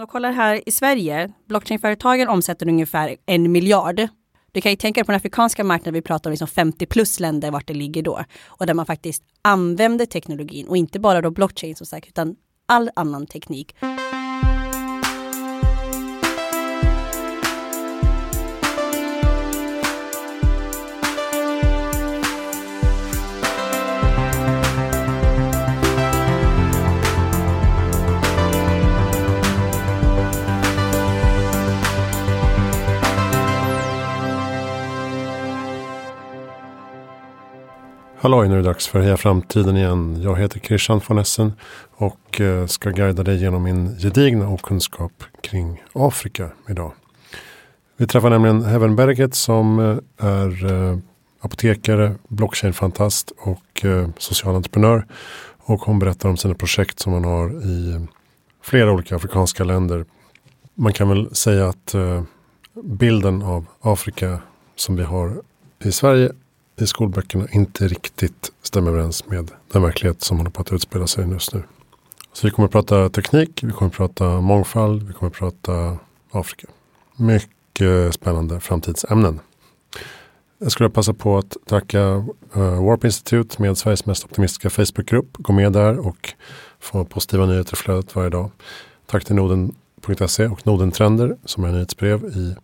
Om du kollar här i Sverige, blockchainföretagen omsätter ungefär en miljard. Du kan ju tänka dig på den afrikanska marknaden, vi pratar om liksom 50 plus länder vart det ligger då. Och där man faktiskt använder teknologin och inte bara då blockchain som sagt, utan all annan teknik. Halloj, nu är det dags för Heja Framtiden igen. Jag heter Christian von Essen och eh, ska guida dig genom min gedigna okunskap kring Afrika idag. Vi träffar nämligen Heaven Berget som eh, är eh, apotekare, blockchain-fantast och social entreprenör. Och hon berättar om sina projekt som hon har i flera olika afrikanska länder. Man kan väl säga att bilden av Afrika som vi har i Sverige i skolböckerna inte riktigt stämmer överens med den verklighet som håller på att utspela sig just nu. Så vi kommer att prata teknik, vi kommer att prata mångfald, vi kommer att prata Afrika. Mycket spännande framtidsämnen. Jag skulle passa på att tacka uh, Warp Institute med Sveriges mest optimistiska Facebookgrupp. Gå med där och få positiva nyheter i flödet varje dag. Tack till Noden.se och Nodentrender som är nyhetsbrev i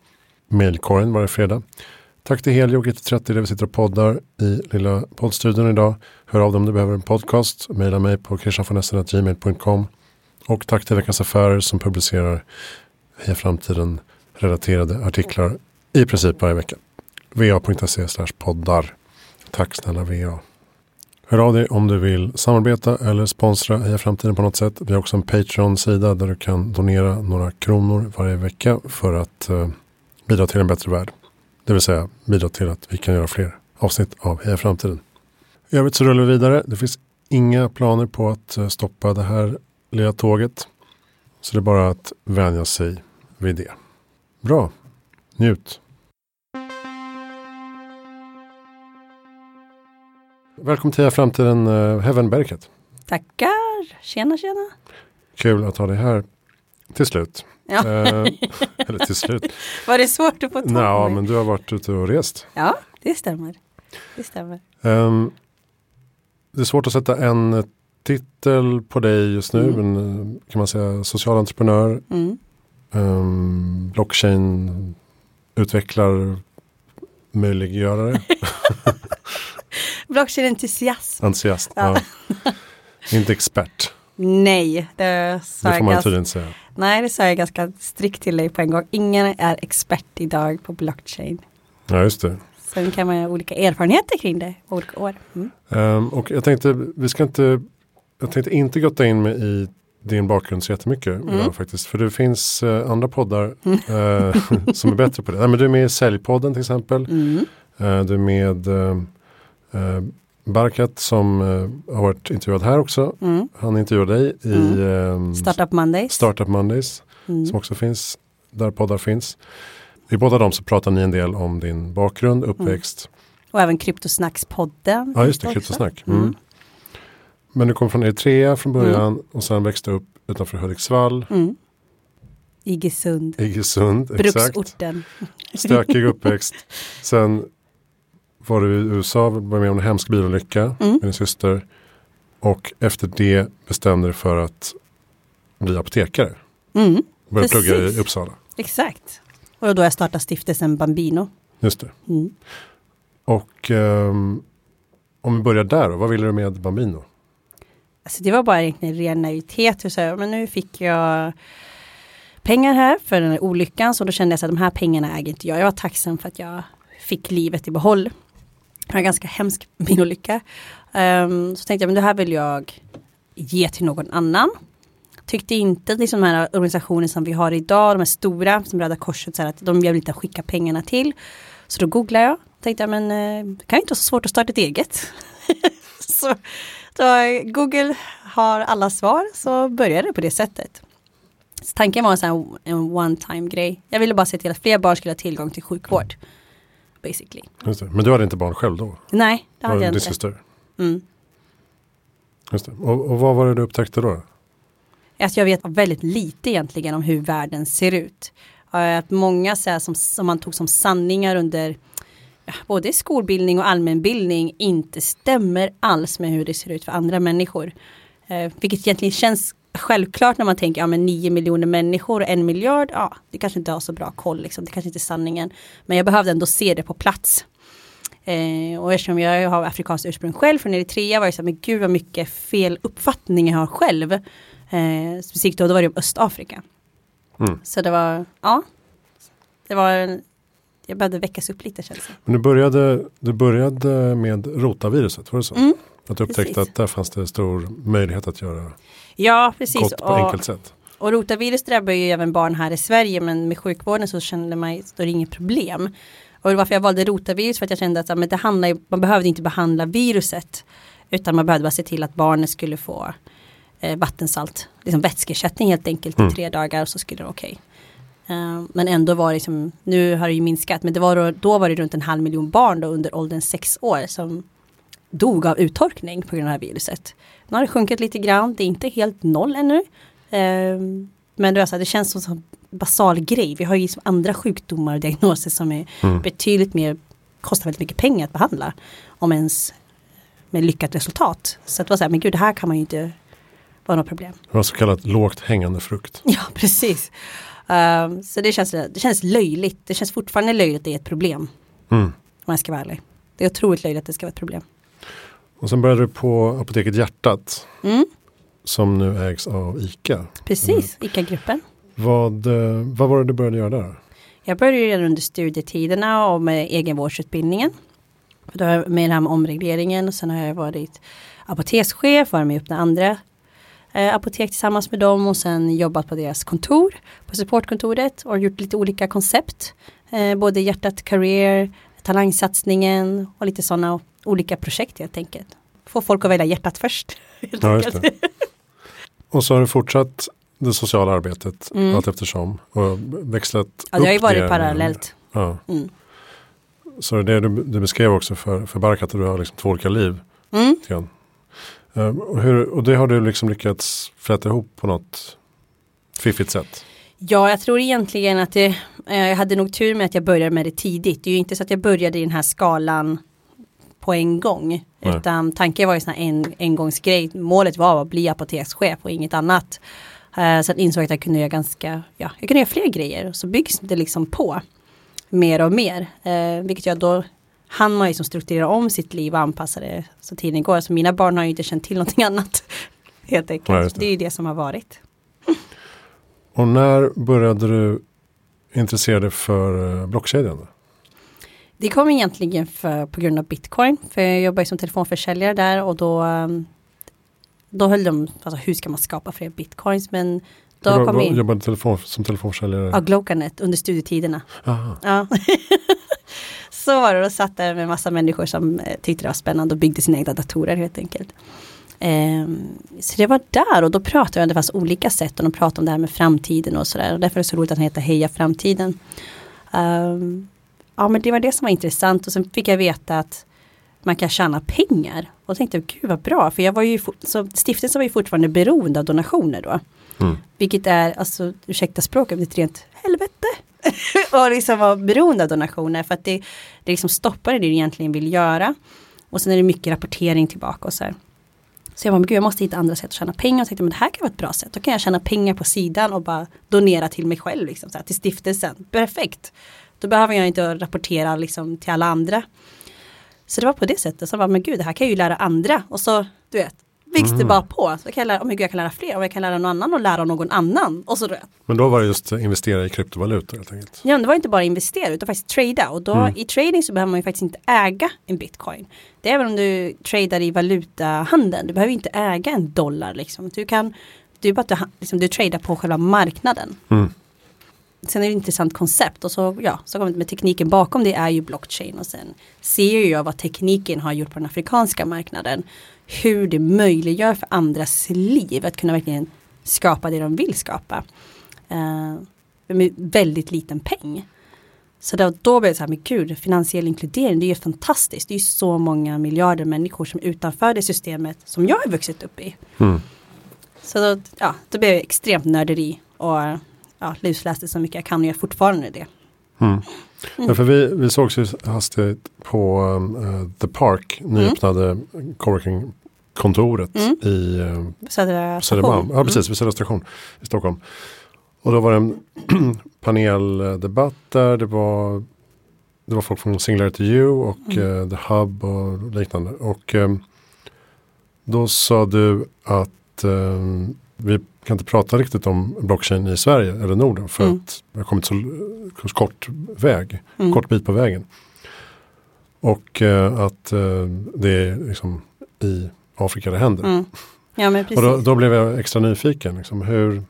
mejlkorgen varje fredag. Tack till Helio och 30 där vi sitter och poddar i lilla poddstudion idag. Hör av dig om du behöver en podcast. Maila mig på christianfonessen.gmail.com Och tack till Veckans Affärer som publicerar Heja Framtiden relaterade artiklar i princip varje vecka. va.se poddar. Tack snälla VA. Hör av dig om du vill samarbeta eller sponsra Heja Framtiden på något sätt. Vi har också en Patreon-sida där du kan donera några kronor varje vecka för att eh, bidra till en bättre värld. Det vill säga bidra till att vi kan göra fler avsnitt av Heja Framtiden. I övrigt så rullar vi vidare. Det finns inga planer på att eh, stoppa det här lilla tåget. Så det är bara att vänja sig vid det. Bra, njut. Välkommen till Heja Framtiden, uh, Heaven Berket. Tackar, tjena tjena. Kul att ha dig här till slut. Ja. Eh, eller till slut. Var det svårt att få tag Ja, men du har varit ute och rest. Ja, det stämmer. Det stämmer. Um, det är svårt att sätta en titel på dig just nu. Mm. Men, kan man säga social entreprenör. Mm. Um, blockchain utvecklar möjliggörare. Blockchain-entusiast. Entusiast, ja. ja. Inte expert. Nej, det sa Det får man tydligen säga. Nej, det sa jag ganska strikt till dig på en gång. Ingen är expert idag på blockchain. Ja, just det. Sen kan man ha olika erfarenheter kring det, olika år. Mm. Um, och jag tänkte, vi ska inte, jag tänkte inte gotta in mig i din bakgrund så jättemycket. Mm. Idag, faktiskt. För det finns uh, andra poddar uh, som är bättre på det. Nej, men du är med i Säljpodden till exempel. Mm. Uh, du är med Barkat som uh, har varit intervjuad här också. Mm. Han intervjuade dig i um, Startup Mondays. Startup Mondays mm. som också finns där poddar finns. I båda dem så pratar ni en del om din bakgrund, mm. uppväxt. Mm. Och även Kryptosnackspodden. Ja just det, Kryptosnack. Mm. mm. Men du kom från Eritrea från början mm. och sen växte upp utanför Hudiksvall. Mm. Iggesund. Iggesund, exakt. Bruksorten. Stökig uppväxt. Sen var du i USA, var med om en hemsk bilolycka mm. med din syster. Och efter det bestämde du för att bli apotekare. Mm. Började plugga i Uppsala. Exakt. Och då jag startade stiftelsen Bambino. Just det. Mm. Och um, om vi börjar där då, vad ville du med Bambino? Alltså det var bara egentligen ren naivitet. Så men nu fick jag pengar här för den här olyckan. Så då kände jag att de här pengarna äger inte jag. Jag var tacksam för att jag fick livet i behåll. Var en ganska hemsk bilolycka. Um, ehm, så tänkte jag, men det här vill jag ge till någon annan. Tyckte inte att liksom de här organisationer som vi har idag, de här stora, som Röda Korset, så här, att de vill inte skicka pengarna till. Så då googlade jag, tänkte jag, men eh, det kan inte vara så svårt att starta ett eget. så då Google har alla svar, så började det på det sättet. Så tanken var en, sån en one time grej. Jag ville bara se till att fler barn skulle ha tillgång till sjukvård basically. Men du hade inte barn själv då? Nej, det hade jag inte. syster? Mm. Just det. Och, och, vad var det du upptäckte då? Att jag vet väldigt lite egentligen om hur världen ser ut. Att många så här, som, som man tog som sanningar under både skolbildning och allmänbildning inte stämmer alls med hur det ser ut för andra människor. Eh, vilket egentligen känns självklart när man tänker, ja men 9 miljoner människor och en miljard, ja det kanske inte har så bra koll liksom, det kanske inte är sanningen. Men jag behövde ändå se det på plats. Eh, och eftersom jag har afrikanskt ursprung själv från Eritrea var det så här, men gud vad mycket fel uppfattning jag har själv. Eh, specifikt då, då var det om Östafrika. Mm. Så det var, ja, det var jag behövde väckas upp lite känns det. Men du började, du började med rotaviruset, var det så? Mm, att du upptäckte precis. att där fanns det stor möjlighet att göra ja, precis. gott på och, enkelt sätt. Och rotavirus drabbar ju även barn här i Sverige men med sjukvården så kände man att det är inget problem. Och varför jag valde rotavirus för att jag kände att men det handlar, man behövde inte behandla viruset utan man behövde bara se till att barnet skulle få eh, vattensalt, liksom vätskeersättning helt enkelt mm. i tre dagar och så skulle det vara okej. Okay. Uh, men ändå var det liksom, nu har det ju minskat, men det var då, då var det runt en halv miljon barn då under åldern sex år som dog av uttorkning på grund av det här viruset. Nu har det sjunkit lite grann, det är inte helt noll ännu. Uh, men det, alltså, det känns som en basal grej. Vi har ju liksom andra sjukdomar och diagnoser som är mm. betydligt mer, kostar väldigt mycket pengar att behandla. Om ens med lyckat resultat. Så det var så här, men gud det här kan man ju inte vara något problem. Det var så kallat lågt hängande frukt. Ja, precis. Um, så det känns, det känns löjligt. Det känns fortfarande löjligt att det är ett problem. Mm. Om jag ska vara ärlig. Det är otroligt löjligt att det ska vara ett problem. Och sen började du på Apoteket Hjärtat. Mm. Som nu ägs av ICA. Precis, mm. ICA-gruppen. Vad, eh, vad var det du började göra där? Jag började redan under studietiderna och med egenvårdsutbildningen. Då med den här med omregleringen och sen har jag varit apotekschef, varit med upp den andra eh, apotek tillsammans med dem och sen jobbat på deras kontor, på supportkontoret och gjort lite olika koncept. Eh, både Hjärtat Career, Talangsatsningen och lite sådana olika projekt helt enkelt. Få folk att välja hjärtat först. Ja, och så har du fortsatt det sociala arbetet mm. allt eftersom och växlat Ja, det har ju varit det, parallellt. Ja. Mm. Så det du, du beskrev också för, för Barkat, att du har liksom två olika liv. Mm. Ehm, och, hur, och det har du liksom lyckats fläta ihop på något fiffigt sätt? Ja, jag tror egentligen att det, eh, jag hade nog tur med att jag började med det tidigt. Det är ju inte så att jag började i den här skalan på en gång. Nej. Utan tanken var ju sån här en engångsgrej. Målet var att bli apotekschef och inget annat. Så jag insåg att jag kunde göra ganska, ja, jag kunde göra fler grejer. Så byggs det liksom på mer och mer. Uh, vilket jag då han har ju som strukturerat om sitt liv och anpassa det så tiden går. Så mina barn har ju inte känt till någonting annat. Helt enkelt. Ja, det. det är ju det som har varit. Och när började du intressera dig för eh, blockkedjan? Det kom egentligen för, på grund av bitcoin. För jag jobbar som telefonförsäljare där och då ehm, då höll de, alltså hur ska man skapa fler bitcoins? Men då Bra, kom in. Jobbade telefon, som telefonförsäljare? Ja, Glocanet under studietiderna. Ja. så var det, då satt där med massa människor som eh, tyckte det var spännande och byggde sina egna datorer helt enkelt. Um, så det var där och då pratade om det fanns olika sätt och de pratade om det här med framtiden och sådär. Och därför är det så roligt att den heter Heja framtiden. Um, ja men det var det som var intressant och sen fick jag veta att man kan tjäna pengar. Och tänkte jag, gud vad bra, för jag var ju, så stiftelsen var ju fortfarande beroende av donationer då. Mm. Vilket är, alltså ursäkta språket, ett rent helvete. och liksom vara beroende av donationer för att det, det liksom stoppar det du egentligen vill göra. Och sen är det mycket rapportering tillbaka och så här. Så jag bara, men gud jag måste hitta andra sätt att tjäna pengar. Och tänkte, men det här kan vara ett bra sätt. Då kan jag tjäna pengar på sidan och bara donera till mig själv, liksom, så här, till stiftelsen. Perfekt. Då behöver jag inte rapportera liksom, till alla andra. Så det var på det sättet. Jag bara, men gud det här kan jag ju lära andra. Och så, du vet, byggs mm. det bara på. Så kan jag lära, oh jag kan lära fler, om jag kan lära någon annan och lära någon annan. Och så Men då var det just investera i kryptovalutor helt enkelt? Ja, det var inte bara investera utan faktiskt trada. Och då mm. i trading så behöver man ju faktiskt inte äga en bitcoin. Det är även om du tradar i valutahandeln. Du behöver inte äga en dollar liksom. Du kan, du bara liksom, du tradar på själva marknaden. Mm. Sen är det ett intressant koncept och så, ja, så kommer det med tekniken bakom det är ju blockchain och sen ser jag vad tekniken har gjort på den afrikanska marknaden hur det möjliggör för andras liv att kunna verkligen skapa det de vill skapa. Uh, med väldigt liten peng. Så då, då blev det så här, men gud, finansiell inkludering, det är ju fantastiskt. Det är ju så många miljarder människor som är utanför det systemet som jag har vuxit upp i. Mm. Så då, ja, då blev jag extremt nörderi och ja, lusläste så mycket jag kan och gör fortfarande det. Mm. Ja, för vi, vi sågs ju hastigt på uh, The Park, nyöppnade mm. coworking-kontoret mm. i uh, Södra Södermalm. Ja, precis, vid Södra station i Stockholm. Och då var det en paneldebatt där. Det var, det var folk från Singularity U och mm. uh, The Hub och liknande. Och um, då sa du att um, vi kan inte prata riktigt om blockchain i Sverige eller Norden för mm. att vi har kommit så, kort väg, mm. kort bit på vägen. Och uh, att uh, det är liksom i Afrika det händer. Mm. Ja, men precis. Och då, då, blev jag extra nyfiken. Liksom, hur,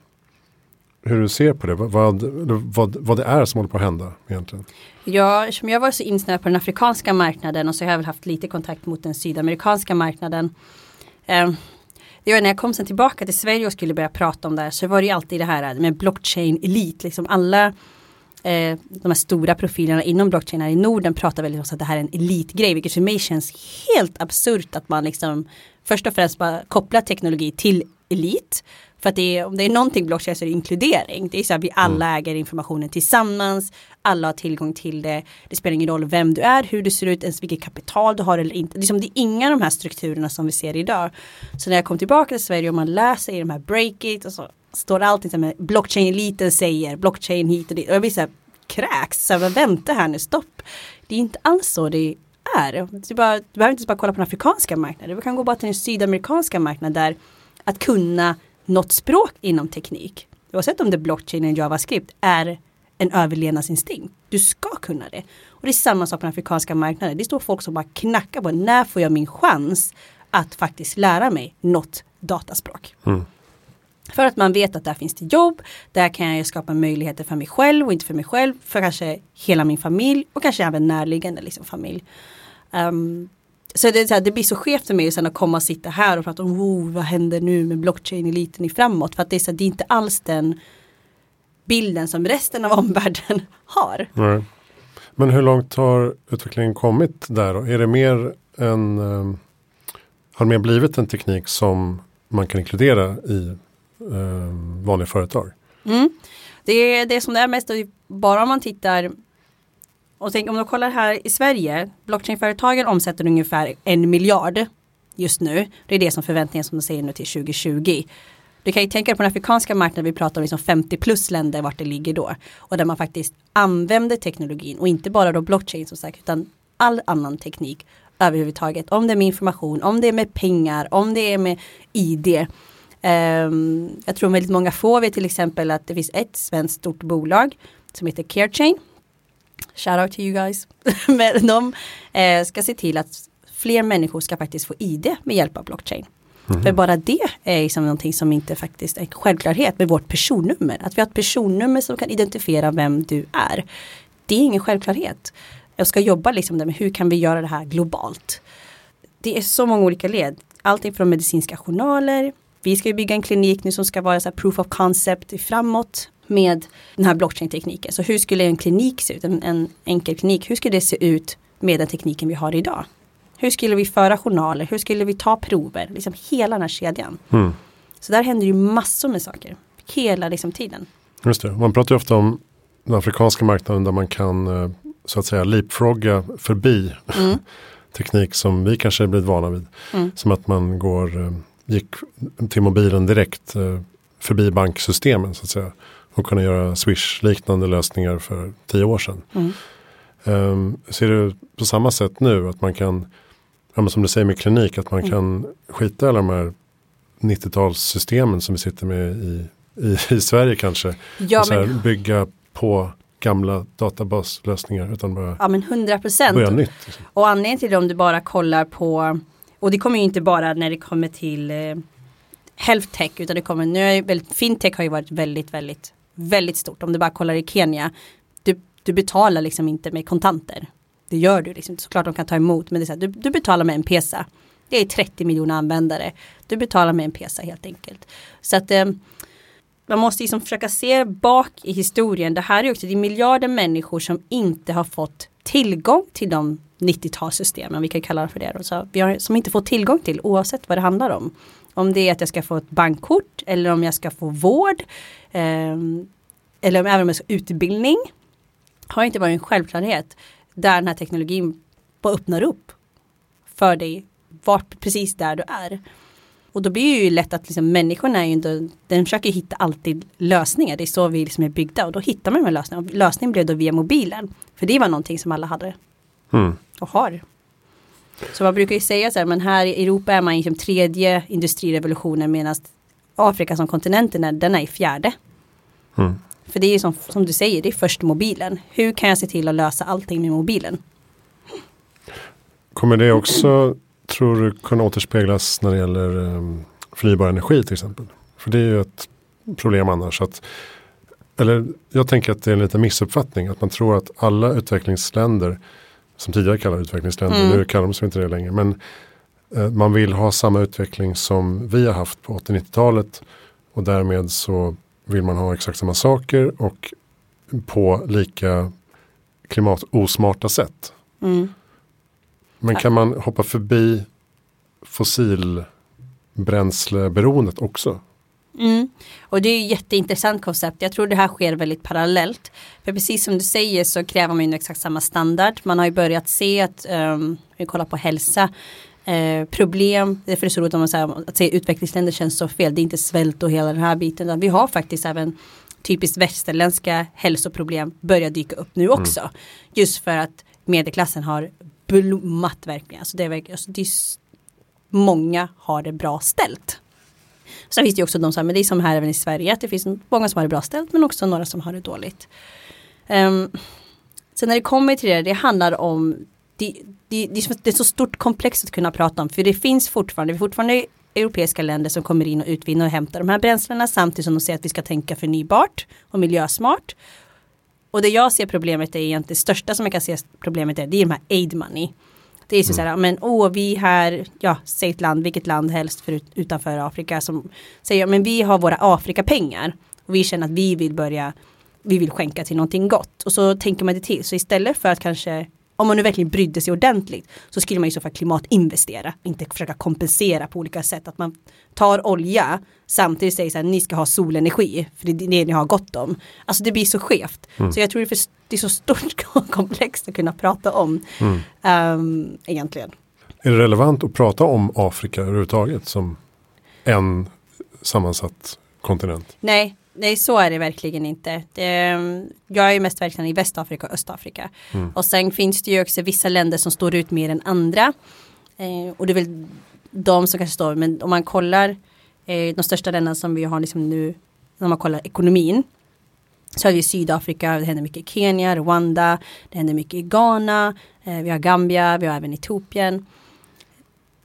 hur du ser på det, vad, vad, vad det är som håller på att hända egentligen. Ja, som jag var så insnöad på den afrikanska marknaden och så har jag väl haft lite kontakt mot den sydamerikanska marknaden. Eh, det var när jag kom sen tillbaka till Sverige och skulle börja prata om det här så var det ju alltid det här med blockchain elit. Liksom alla eh, de här stora profilerna inom blockchain här i Norden pratar väldigt om att det här är en elitgrej. Vilket för mig känns helt absurt att man liksom först och främst bara kopplar teknologi till elit. För att det är, om det är någonting blockchain så är det inkludering. Det är så att vi alla mm. äger informationen tillsammans. Alla har tillgång till det. Det spelar ingen roll vem du är, hur du ser ut, ens vilket kapital du har eller inte. Det är, som, det är inga av de här strukturerna som vi ser idag. Så när jag kom tillbaka till Sverige och man läser i de här breakit och så står det alltid som blockchain-eliten säger, blockchain hit och dit. Och jag blir så här kräks, så här, vänta här nu, stopp. Det är inte alls så det är. Du, bara, du behöver inte bara kolla på den afrikanska marknaden, du kan gå bara till den sydamerikanska marknaden där att kunna något språk inom teknik, oavsett om det är blockchain eller JavaScript, är en överlevnadsinstinkt. Du ska kunna det. Och det är samma sak på den afrikanska marknaden. Det står folk som bara knackar på när får jag min chans att faktiskt lära mig något dataspråk. Mm. För att man vet att där finns det jobb, där kan jag skapa möjligheter för mig själv och inte för mig själv, för kanske hela min familj och kanske även närliggande liksom, familj. Um, så det, så här, det blir så skevt för mig sen att komma och sitta här och prata om oh, vad händer nu med blockchain-eliten i framåt. För att det är, så här, det är inte alls den bilden som resten av omvärlden har. Nej. Men hur långt har utvecklingen kommit där då? Är det mer en um, har det mer blivit en teknik som man kan inkludera i um, vanliga företag? Mm. Det är det som det är mest, bara om man tittar och tänk om du kollar här i Sverige, blockchainföretagen omsätter ungefär en miljard just nu. Det är det som förväntningen som de säger nu till 2020. Du kan ju tänka dig på den afrikanska marknaden, vi pratar om liksom 50 plus länder vart det ligger då. Och där man faktiskt använder teknologin och inte bara då blockchain som sagt utan all annan teknik överhuvudtaget. Om det är med information, om det är med pengar, om det är med ID. Um, ehm, jag tror väldigt många få vet till exempel att det finns ett svenskt stort bolag som heter CareChain shout out to you guys. Men de eh, ska se till att fler människor ska faktiskt få ID med hjälp av blockchain. Mm. För bara det är liksom någonting som inte faktiskt är självklarhet med vårt personnummer. Att vi har ett personnummer som kan identifiera vem du är. Det är ingen självklarhet. Jag ska jobba liksom med hur kan vi göra det här globalt. Det är så många olika led. Allting från medicinska journaler. Vi ska bygga en klinik nu som ska vara så proof of concept framåt med den här blockchain-tekniken. Så hur skulle en klinik se ut, en, en enkel klinik, hur skulle det se ut med den tekniken vi har idag? Hur skulle vi föra journaler? Hur skulle vi ta prover? Liksom hela den här kedjan. Mm. Så där händer ju massor med saker. Hela liksom tiden. Just det, man pratar ju ofta om den afrikanska marknaden där man kan eh, så att säga leapfrogga förbi mm. teknik som vi kanske blivit vana vid. Mm. Som att man går, eh, gick till mobilen direkt eh, förbi banksystemen så att säga och kunna göra Swish-liknande lösningar för tio år sedan. Mm. Um, ser du på samma sätt nu att man kan, ja, som du säger med klinik, att man mm. kan skita i alla de här 90-talssystemen som vi sitter med i, i, i Sverige kanske. Ja, och så här, bygga på gamla databaslösningar utan bara ja, men 100%. börja nytt. Liksom. Och anledningen till det om du bara kollar på, och det kommer ju inte bara när det kommer till eh, health tech utan det kommer, nu är väldigt, fintech har ju varit väldigt, väldigt väldigt stort. Om du bara kollar i Kenya, du, du betalar liksom inte med kontanter. Det gör du liksom, såklart de kan ta emot, men det är så här, du, du betalar med en pesa. Det är 30 miljoner användare. Du betalar med en pesa helt enkelt. Så att eh, man måste liksom försöka se bak i historien. Det här är också, det är miljarder människor som inte har fått tillgång till de 90-talssystemen, vi kan kalla det för det. Så vi har, som inte får tillgång till oavsett vad det handlar om. Om det är att jag ska få ett bankkort eller om jag ska få vård. Eh, eller om, även om jag ska utbildning. Har inte varit en självklarhet. Där den här teknologin bara öppnar upp. För dig. Vart precis där du är. Och då blir det ju lätt att liksom, människorna är ju inte, den försöker hitta alltid lösningar. Det är så vi liksom är byggda och då hittar man de här lösningarna. Lösningen blev då via mobilen. För det var någonting som alla hade. Mm. Och har. Så man brukar ju säga så här, men här i Europa är man i liksom tredje industrirevolutionen medan Afrika som kontinenten är, den är i fjärde. Mm. För det är ju som, som du säger, det är först mobilen. Hur kan jag se till att lösa allting med mobilen? Kommer det också, tror du, kunna återspeglas när det gäller um, förnybar energi till exempel? För det är ju ett problem annars. Att, eller jag tänker att det är en liten missuppfattning. Att man tror att alla utvecklingsländer, som tidigare kallade utvecklingsländer, Mm. nu kallar de sig inte det längre. Men eh, man vill ha samma utveckling som vi har haft på 80-90-talet. Och därmed så vill man ha exakt samma saker och på lika klimatosmarta sätt. Mm. Men kan man hoppa förbi fossilbränsleberoendet också? Mm. Och det är ju ett jätteintressant koncept. Jag tror det här sker väldigt parallellt. För precis som du säger så kräver man ju exakt samma standard. Man har ju börjat se att, um, vi kollar på hälsa, eh, problem, därför är det så roligt om man säger att säga utvecklingsländer känns så fel. Det är inte svält och hela den här biten. Vi har faktiskt även typiskt västerländska hälsoproblem börjar dyka upp nu också. Just för att medelklassen har blommat verkligen. Alltså det är verkligen, alltså det är många har det bra ställt. Sen finns det ju också de som, men det är som här även i Sverige, att det finns många som har det bra ställt men också några som har det dåligt. Um, sen när det kommer till det, det handlar om, det, det, det, är så- det är så stort komplex att kunna prata om, för det finns fortfarande, det är fortfarande europeiska länder som kommer in och utvinner och hämtar de här bränslena samtidigt som de säger att vi ska tänka förnybart och miljösmart. Och det jag ser problemet är egentligen, det största som jag kan se problemet är, det är de här aid money. Det är så Mm. här, men åh, vi här, ja, säg ett land, vilket land helst för, utanför Afrika som säger, men vi har våra Afrikapengar och vi känner att vi vill börja, vi vill skänka till någonting gott. Och så tänker man det till, så istället för att kanske, om man nu verkligen brydde sig ordentligt, så skulle man i så fall klimatinvestera, inte försöka kompensera på olika sätt. Att man tar olja, samtidigt säger så här, ni ska ha solenergi, för det är det ni har gott om. Alltså det blir så skevt. Så jag tror det är, för, det är så stort komplext att kunna prata om, Mm. ehm, egentligen. Är det relevant att prata om Afrika överhuvudtaget som en sammansatt kontinent? Nej, nej så är det verkligen inte. Det, jag är ju mest verksam i Västafrika och Östafrika. Mm. Och sen finns det ju också vissa länder som står ut mer än andra. Eh, och det är väl de som kanske står, men om man kollar eh, de största länderna som vi har liksom nu, när man kollar ekonomin. Så har vi Sydafrika, det händer mycket i Kenya, Rwanda, det händer mycket i Ghana, eh, vi har Gambia, vi har även Etiopien.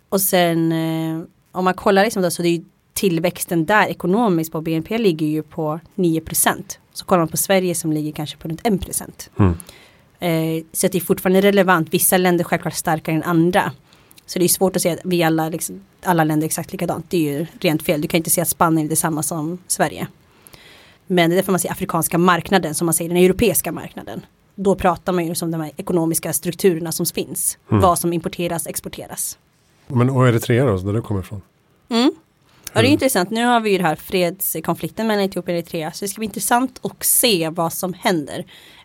Och sen eh, om man kollar liksom då, så det är tillväxten där ekonomiskt på BNP ligger ju på 9% Så kollar man på Sverige som ligger kanske på runt 1 Mm. Eh, så det är fortfarande relevant. Vissa länder är självklart starkare än andra. Så det är svårt att säga att vi alla, liksom, alla länder är exakt likadant. Det är ju rent fel. Du kan inte säga att Spanien är detsamma som Sverige. Men det är därför man säger afrikanska marknaden som man säger den europeiska marknaden. Då pratar man ju om de här ekonomiska strukturerna som finns. Mm. Vad som importeras, exporteras. Men och Eritrea då, där du kommer ifrån? Mm. Ja, det är Mm. intressant. Nu har vi ju det här fredskonflikten mellan Etiopien och Eritrea. Så det ska bli intressant att se vad som händer.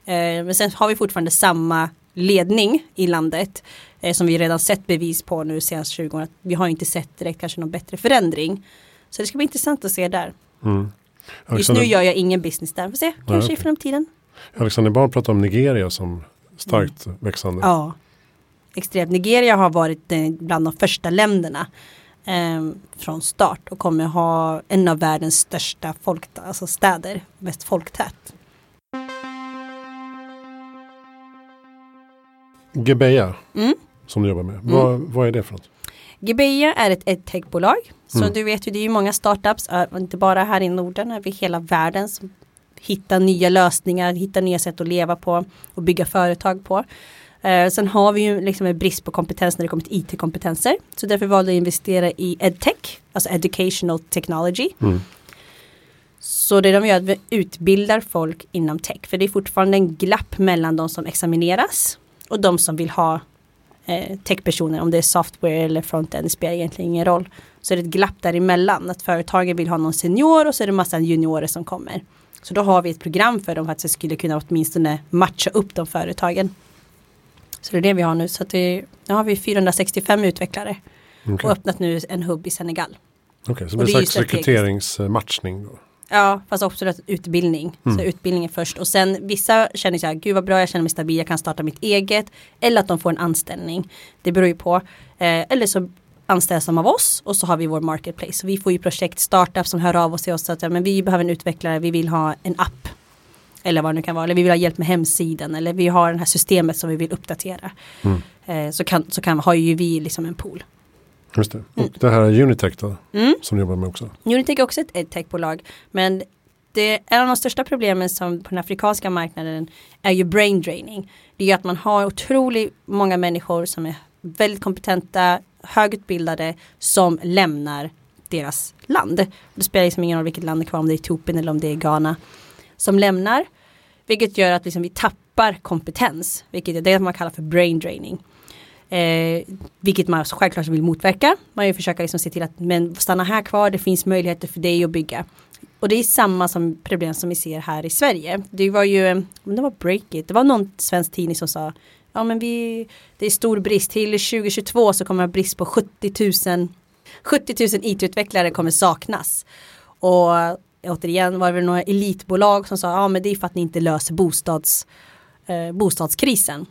Eh, men sen har vi fortfarande samma ledning i landet. Eh, som vi redan sett bevis på nu senaste 20 åren. Vi har inte sett direkt kanske någon bättre förändring. Så det ska bli intressant att se där. Mm. Just nu gör jag ingen business där. Får se, kanske okej. i framtiden. Alexander Bard pratar om Nigeria som starkt växande. Ja. Extremt. Nigeria har varit eh, bland de första länderna eh, från start och kommer ha en av världens största folk, alltså städer, mest folktät. Gebeja Mm. som du jobbar med. Vad, vad är det för något? Gebeja är ett edtech-bolag. Så Mm. du vet ju, det är ju många startups, inte bara här i Norden, över hela världen som hittar nya lösningar, hittar nya sätt att leva på och bygga företag på. Eh, sen har vi ju liksom en brist på kompetens när det kommer till IT-kompetenser. Så därför valde jag att investera i edtech, alltså educational technology. Mm. Så det de gör är att vi utbildar folk inom tech. För det är fortfarande en glapp mellan de som examineras och de som vill ha eh, techpersoner, om det är software eller frontend, det spelar egentligen ingen roll. Så är det ett glapp däremellan, att företagen vill ha någon senior och så är det massa juniorer som kommer. Så då har vi ett program för dem för att det skulle kunna åtminstone matcha upp de företagen. Så det är det vi har nu, så att det, nu har vi 465 utvecklare Okay. och öppnat nu en hubb i Senegal. Okej, det är en slags rekryteringsmatchning då? Ja, fast också utbildning. Mm. Så utbildningen först och sen vissa känner så här, gud vad bra, jag känner mig stabil, jag kan starta mitt eget. Eller att de får en anställning. Det beror ju på. Eh, eller så anställs de av oss och så har vi vår marketplace. Så vi får ju projekt, startups som hör av oss till oss att ja, men vi behöver en utvecklare, vi vill ha en app. Eller vad det nu kan vara, eller vi vill ha hjälp med hemsidan eller vi har det här systemet som vi vill uppdatera. Mm. Eh, så kan, så kan, har ju vi liksom en pool. Just det. Och det här är Unitech då, Mm. som du jobbar med också? Unitech är också ett edtech-bolag. Men det, en av de största problemen som på den afrikanska marknaden är ju brain draining. Det är ju att man har otroligt många människor som är väldigt kompetenta, högutbildade som lämnar deras land. Det spelar liksom ingen roll vilket land det är kvar, om det är Etiopien eller om det är Ghana. Som lämnar, vilket gör att liksom vi tappar kompetens, vilket är det man kallar för brain draining. Eh, vilket man självklart vill motverka. Man vill försöka liksom se till att men stanna här kvar, det finns möjligheter för dig att bygga. Och det är samma som problem som vi ser här i Sverige. Det var ju, det var Breakit, det var någon svensk tidning som sa Ja men vi, det är stor brist, till 2022 så kommer det brist på 70 000 70 000 IT-utvecklare kommer saknas. Och återigen var det några elitbolag som sa ja men det är för att ni inte löser bostads, eh, bostadskrisen.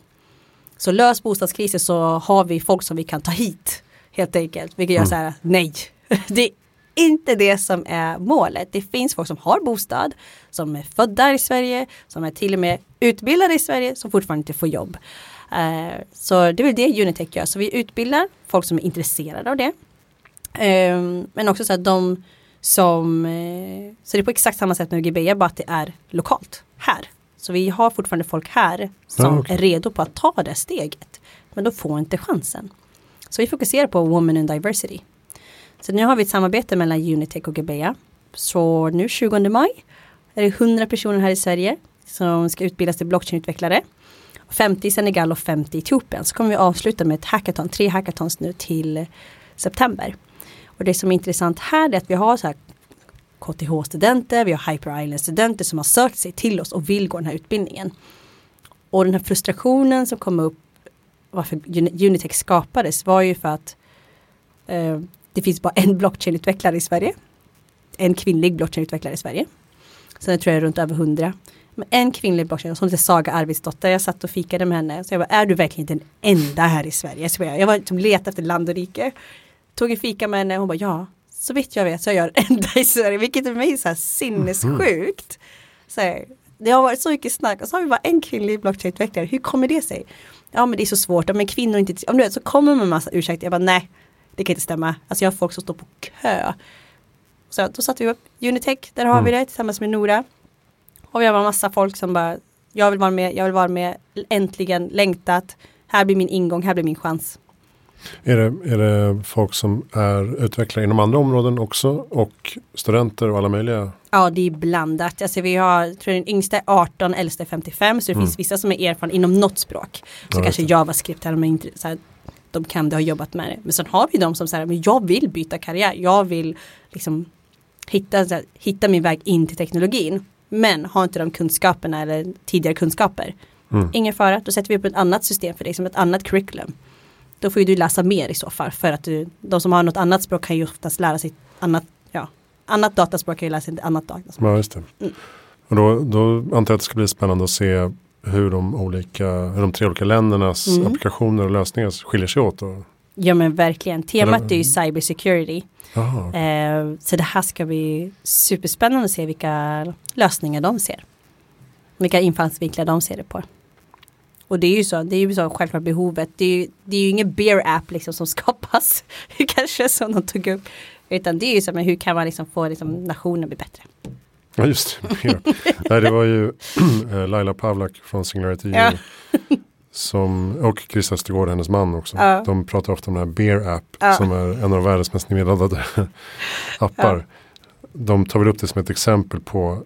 Så lös bostadskrisen så har vi folk som vi kan ta hit. Helt enkelt. Vilket gör Mm. så här, nej. Det är inte det som är målet. Det finns folk som har bostad, som är födda i Sverige, som är till och med utbildade i Sverige, som fortfarande inte får jobb. Eh, så det är väl det Unitech gör. Så vi utbildar folk som är intresserade av det. Eh, men också så att de som, eh, så det är på exakt samma sätt med Gibeja, bara att det är lokalt, här. Så vi har fortfarande folk här som Ja, okej. är redo på att ta det steget. Men de får inte chansen. Så vi fokuserar på Women in Diversity. Så nu har vi ett samarbete mellan Unitech och Gibeja. Så nu 20 maj är det 100 personer här i Sverige som ska utbildas till blockchainutvecklare. 50 i Senegal och 50 i Etiopien. Så kommer vi avsluta med ett hackathon, tre hackathons nu till september. Och det som är intressant här är att vi har så här KTH-studenter, vi har Hyper Island-studenter som har sökt sig till oss och vill gå den här utbildningen. Och den här frustrationen som kom upp varför Unitech skapades var ju för att eh, det finns bara en blockchainutvecklare i Sverige. En kvinnlig blockchainutvecklare i Sverige. Sen tror jag är runt över hundra. Men en kvinnlig blockchain, som heter Saga Arvidsdotter, jag satt och fikade med henne. Så jag bara, är du verkligen den enda här i Sverige? Så jag, jag var liksom letade efter land och rike. Tog en fika med henne, hon bara, ja, så vitt jag vet så är jag den enda i Sverige, vilket för mig är så här sinnessjukt. Så här, det har varit så mycket snack och så har vi bara en kvinnlig blockchainutvecklare, hur kommer det sig? Ja men det är så svårt, om en kvinnor inte, om du vet så kommer man massa ursäkter, jag bara nej, det kan inte stämma. Alltså jag har folk som står på kö. Så då satte vi upp Unitech, där har vi det tillsammans med Nora. Och vi har massa folk som bara, jag vill vara med, jag vill vara med, äntligen längtat, här blir min ingång, här blir min chans. Är det, är det folk som är utvecklare inom andra områden också och studenter och alla möjliga? Ja, det är blandat. Alltså vi har, tror den yngsta är 18, äldsta är 55, så det Mm. finns vissa som är erfarna inom något språk. Så Ja, kanske det. JavaScript, här, de, är inte, så här, de kan det, har jobbat med det. Men sen har vi de som säger, men jag vill byta karriär, jag vill liksom hitta, här, hitta min väg in till teknologin. Men har inte de kunskaperna eller tidigare kunskaper. Mm. Ingen fara, då sätter vi upp ett annat system för dig, som ett annat curriculum. Då får ju du läsa mer i så fall, för att du, de som har något annat språk kan ju oftast lära sig annat, ja, annat dataspråk kan ju lära sig annat dataspråk. Ja, just det. Mm. Och då, då antar jag att det ska bli spännande att se hur de, olika, hur de tre olika ländernas Mm. applikationer och lösningar skiljer sig åt. Och, Ja men verkligen, temat Eller- är ju cybersecurity. aha, Eh, så det här ska bli superspännande att se vilka lösningar de ser. Vilka infallsvinklar de ser det på. Och det är ju så, det är ju så självklart behovet. Det är ju, det är ju ingen beer app liksom som skapas. Kanske som de tog upp. Utan det är ju så, men hur kan man liksom få liksom, nationen bli bättre? ja, just det. Nej, det var ju eh, Laila Pavlak från Singularity Ja. Som, och Chris Östergård, hennes man också. Ja. De pratar ofta om den här Bear App Ja. som är en av världens mest nedladdade appar. De tar väl upp det som ett exempel på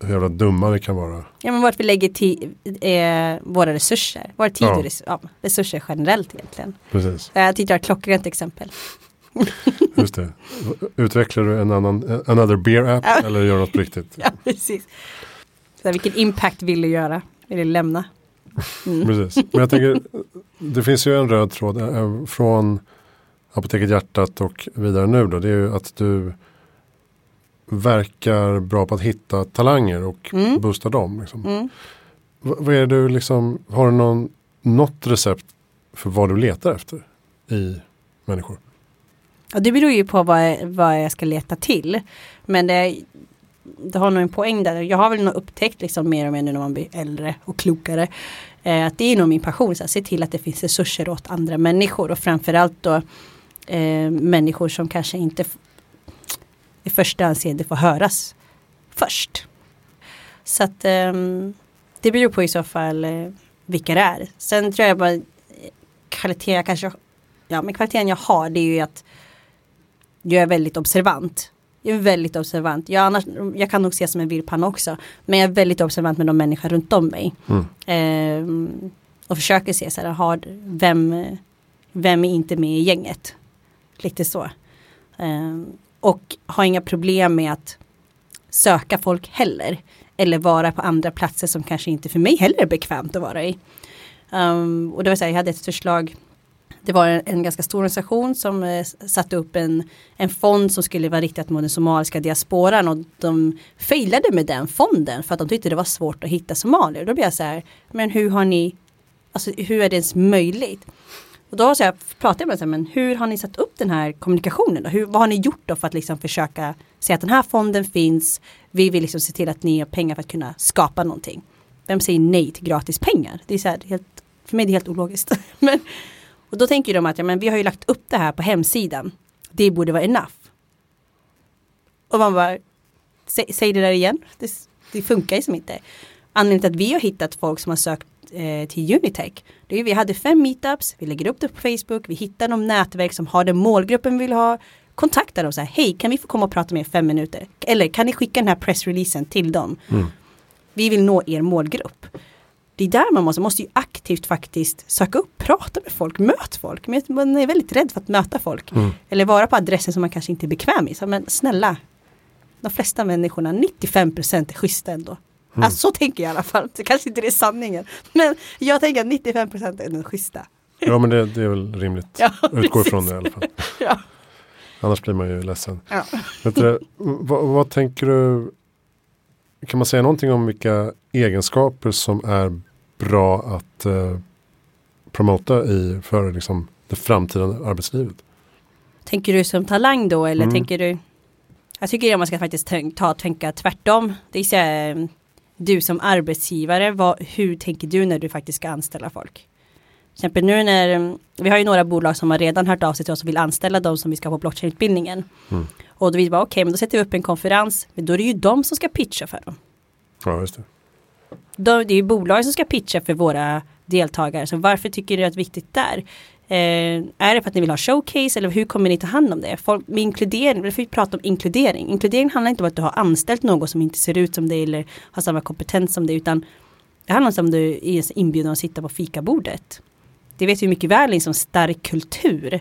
hur jävla dumma vi kan vara. Ja men vart vi lägger ti- eh, våra resurser. Våra tid Ja. och res- ja, resurser generellt egentligen. Precis, Jag tyckte det var ett klockrent exempel. just det. Utvecklar du en annan, another beer app Ja. eller gör något på riktigt? Ja precis. Så här, vilken impact vill du göra? Vill du lämna? Mm. Precis. Men jag tänker, det finns ju en röd tråd eh, från Apoteket Hjärtat och vidare nu då. Det är ju att du verkar bra på att hitta talanger och Mm. boosta dem. Liksom. Mm. Vad är du liksom, har du någon, något recept för vad du letar efter i människor? Och det beror ju på vad, jag- vad jag ska leta till. Men det, det har nog en poäng där. Jag har väl nog upptäckt liksom mer och mer nu när man blir äldre och klokare. Eh, att det är nog min passion. Så att se till att det finns resurser åt andra människor. Och framförallt då eh, människor som kanske inte första anseende får höras först. Så att ehm, det beror på i så fall eh, vilka det är. Sen tror jag bara eh, kvalitet kanske Ja men kvaliteten jag har det är ju att jag är väldigt observant. Jag är väldigt observant. Jag, annars, jag kan nog ses som en virrpanna också. Men jag är väldigt observant med de människor runt om mig. Mm. Ehm, och försöker se så här, har, vem, vem är inte med i gänget? Lite så. Ehm, och har inga problem med att söka folk heller. Eller vara på andra platser som kanske inte för mig heller är bekvämt att vara i. Um, och det var så här, jag hade ett förslag det var en, en ganska stor organisation som eh, satte upp en, en fond som skulle vara riktat mot den somaliska diasporan och de failade med den fonden för att de tyckte det var svårt att hitta somalier. Då blev jag så här, men hur har ni, alltså hur är det ens möjligt? Och då så jag pratade jag med dem, men hur har ni satt upp den här kommunikationen? Då? Hur, vad har ni gjort då för att liksom försöka se att den här fonden finns? Vi vill liksom se till att ni har pengar för att kunna skapa någonting. Vem säger nej till gratis pengar? Det är så här, helt, för mig är det helt ologiskt. men, och då tänker de att ja, men vi har ju lagt upp det här på hemsidan. Det borde vara enough. Och man bara, säg, säg det där igen. Det, det funkar ju som inte. Anledningen till att vi har hittat folk som har sökt eh, till Unitech. Det är vi hade fem meetups, vi lägger upp det på Facebook, vi hittar de nätverk som har den målgruppen vi vill ha. Kontakta dem så här, hej kan vi få komma och prata med er fem minuter? Eller kan ni skicka den här pressreleasen till dem? Mm. Vi vill nå er målgrupp. Det är där man måste, måste ju aktivt faktiskt söka upp, prata med folk, möt folk. Men Man är väldigt rädd för att möta folk. Mm. Eller vara på adressen som man kanske inte är bekväm i. Så, men snälla, de flesta människorna, 95% är schyssta ändå. Mm. Alltså, så tänker jag i alla fall. Det kanske inte är sanningen. Men jag tänker att 95% är nog schyssta. Ja men det, det är väl rimligt. Ja, Utgår ifrån det i alla fall. Ja. Annars blir man ju ledsen. Ja. Du, vad, vad tänker du? Kan man säga någonting om vilka egenskaper som är bra att eh, promota i för liksom, det framtida arbetslivet? Tänker du som talang då eller Mm. tänker du? Jag tycker att man ska faktiskt ta tänka tvärtom. Det är du som arbetsgivare, vad, hur tänker du när du faktiskt ska anställa folk? Till exempel nu när, mm, vi har ju några bolag som har redan hört av sig till oss och vill anställa de som vi ska på blockchain-utbildningen. Mm. Och då vill vi bara, okej, men då sätter vi upp en konferens, men då är det ju de som ska pitcha för dem. Ja, just det. De, det är ju bolag som ska pitcha för våra deltagare, så varför tycker du att det är viktigt där? Eh, är det för att ni vill ha showcase eller hur kommer ni ta hand om det? Folk, med inkludering, vi får ju prata om inkludering. Inkludering handlar inte om att du har anställt någon som inte ser ut som dig eller har samma kompetens som dig, utan det handlar om att du är inbjuden att sitta på fikabordet. Det vet vi mycket väl i en sån stark kultur,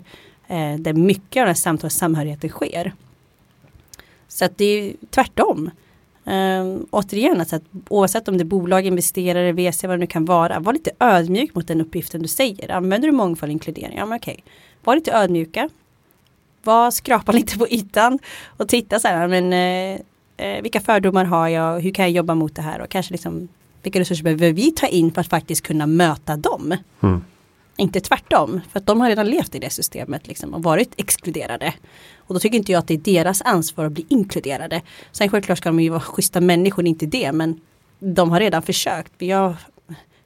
eh, där mycket av den här samtalssamhörigheten samhörigheten sker. Så att det är ju tvärtom. Um, återigen, alltså att oavsett om det är bolag, investerare, VC, vad det nu kan vara, var lite ödmjuk mot den uppgiften du säger. Använder du mångfald och inkludering? Ja men okej. Var lite ödmjuka. Var skrapa lite på ytan och titta så här, men eh, eh, vilka fördomar har jag? Hur kan jag jobba mot det här? Och kanske liksom vilka resurser behöver vi ta in för att faktiskt kunna möta dem? Mm. Inte tvärtom, för att de har redan levt i det systemet liksom, och varit exkluderade. Och då tycker inte jag att det är deras ansvar att bli inkluderade. Sen självklart ska de ju vara schyssta människor, inte det, men de har redan försökt. Vi har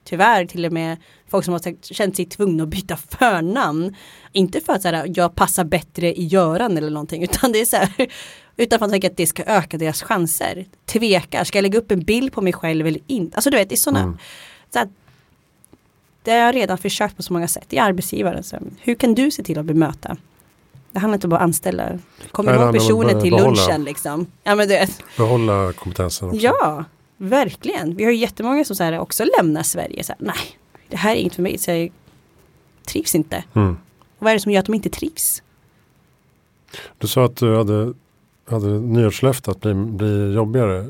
tyvärr till och med folk som har känt sig tvungna att byta förnamn. Inte för att så här, jag passar bättre i Göran eller någonting, utan det är så här, utan för att tänka att det ska öka deras chanser. Tvekar, ska jag lägga upp en bild på mig själv eller inte? Alltså du vet, det är sådana Mm. så att det har jag redan försökt på så många sätt. Det är arbetsgivaren. Så hur kan du se till att bemöta? Det handlar inte om att anställa. Kommer ihåg personen till behålla. lunchen liksom. Ja men det, Behålla kompetensen också. ja. Verkligen. Vi har ju jättemånga som så här också lämnar Sverige. Så här, Nej, det här är inget för mig. Så jag trivs inte. Mm. Och vad är det som gör att de inte trivs? Du sa att du hade, hade nyårslöfte att bli, bli jobbigare,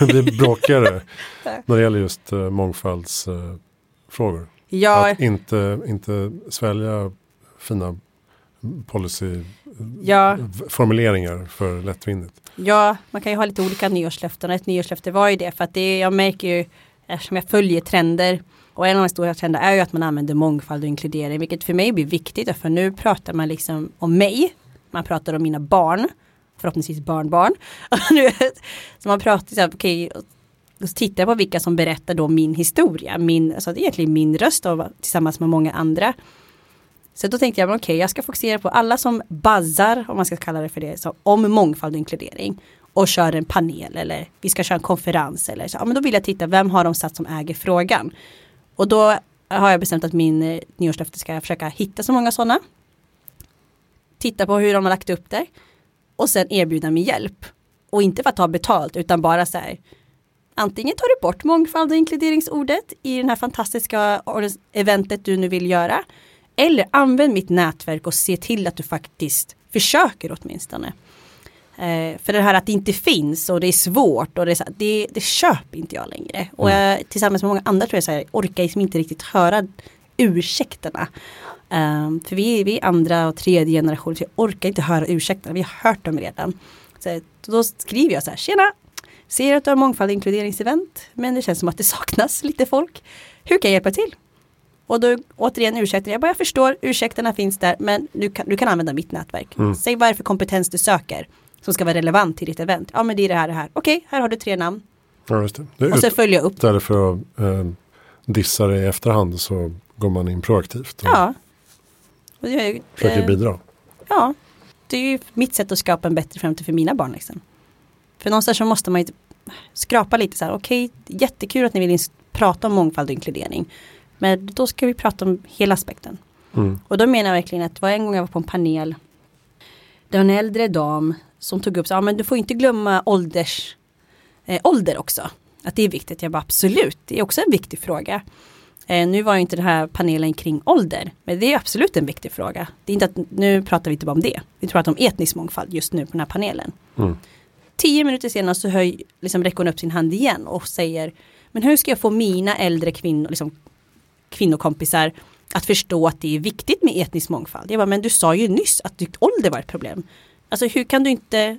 bli bråkigare när det gäller just uh, mångfaldsfrågor. Ja, Att inte, inte svälja fina ja, policyformuleringar för lättvindigt. ja, man kan ju ha lite olika nyårslöften. Ett nyårslöfte var ju det. För att det, jag märker ju, eftersom jag följer trender. Och en av de stora trenderna är ju att man använder mångfald och inkludering. Vilket för mig blir viktigt. För nu pratar man liksom om mig. Man pratar om mina barn. Förhoppningsvis barnbarn. Så man pratar så här, okej. och så tittar jag på vilka som berättar då min historia. Min, alltså det är egentligen min röst och, tillsammans med många andra. Så då tänkte jag, okej, okej, jag ska fokusera på alla som bazzar, om man ska kalla det för det, så, om mångfald och inkludering. Och kör en panel eller vi ska köra en konferens eller så. Ja, men då vill jag titta, vem har de satt som äger frågan? Och då har jag bestämt att min eh, nyårslöfte ska jag försöka hitta så många sådana. Titta på hur de har lagt upp det. Och sen erbjuda min hjälp. Och inte för att ta betalt utan bara så här. Antingen tar du bort mångfald och inkluderingsordet i den här fantastiska eventet du nu vill göra. Eller använd mitt nätverk och se till att du faktiskt försöker åtminstone. Eh, för det här att det inte finns och det är svårt och det, är så, det, det köper inte jag längre. Och jag, tillsammans med många andra tror jag så här, orkar liksom inte riktigt höra ursäkterna. Um, för vi, vi är andra och tredje generation så jag orkar inte höra ursäkterna. Vi har hört dem redan. Så då skriver jag så här, tjena! Ser att du har mångfald och inkluderingsevent men det känns som att det saknas lite folk. Hur kan jag hjälpa till? Och då återigen ursäkter. Jag bara jag förstår, ursäkterna finns där men du kan, du kan använda mitt nätverk. Mm. Säg vad är det för kompetens du söker som ska vara relevant till ditt event. Ja men det är det här, det här. Okej, här har du tre namn. Ja, just det. det är Och så jag upp. istället för att eh, dissa det i efterhand så går man in proaktivt och Ja. Och det, är- försöker eh, bidra. Ja, det är ju mitt sätt att skapa en bättre framtid för mina barn. Liksom. För någonstans så måste man ju skrapa lite så här, okej, jättekul att ni vill prata om mångfald och inkludering. Men då ska vi prata om hela aspekten. Mm. Och då menar jag verkligen att det var en gång jag var på en panel. Det var en äldre dam som tog upp så, ja men du får inte glömma ålders, eh, ålder också. Att det är viktigt. Jag bara absolut, det är också en viktig fråga. Eh, nu var ju inte den här panelen kring ålder, men det är absolut en viktig fråga. Det är inte att, nu pratar vi inte bara om det. Vi pratar om etnisk mångfald just nu på den här panelen. Mm. Tio minuter senare så höj, liksom räcker hon upp sin hand igen och säger Men hur ska jag få mina äldre kvinnor, liksom, kvinnokompisar att förstå att det är viktigt med etnisk mångfald? Jag bara, men du sa ju nyss att ditt ålder var ett problem. Alltså hur kan du inte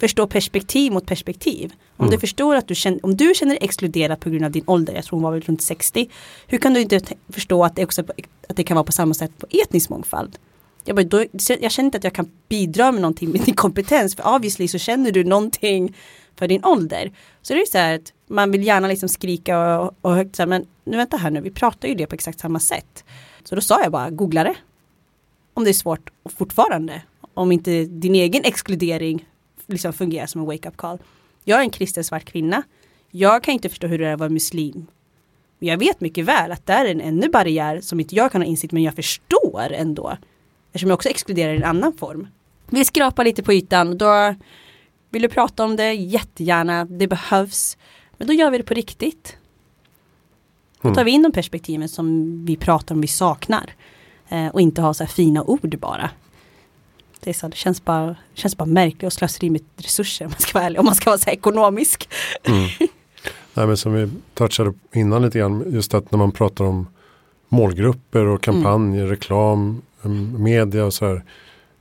förstå perspektiv mot perspektiv? Om Mm. du förstår att du känner, om du känner dig exkluderad på grund av din ålder, jag tror hon var väl runt 60, hur kan du inte förstå att det, också, att det kan vara på samma sätt på etnisk mångfald? Jag, bara, då, jag känner inte att jag kan bidra med någonting med din kompetens, för obviously så känner du någonting för din ålder. Så det är så här att man vill gärna liksom skrika och, och högt så här, men nu vänta här nu, vi pratar ju det på exakt samma sätt. Så då sa jag bara, googla det. Om det är svårt och fortfarande, om inte din egen exkludering liksom fungerar som en wake-up call. Jag är en kristen svart kvinna. Jag kan inte förstå hur det är att vara muslim. Men jag vet mycket väl att det är en ännu barriär som inte jag kan ha insikt men jag förstår ändå. Eftersom jag också exkluderar i en annan form. Vi skrapar lite på ytan. Då vill du prata om det jättegärna. Det behövs. Men då gör vi det på riktigt. Då tar vi in de perspektiven som vi pratar om vi saknar. Eh, och inte ha så här fina ord bara. Det, är så, det känns, bara, känns bara märkligt och slöseri med resurser om man ska vara ärlig. Om man ska vara så ekonomisk. Mm. Nej, men som vi touchade innan lite grann, just att när man pratar om målgrupper och kampanjer, reklam, em, media och så här.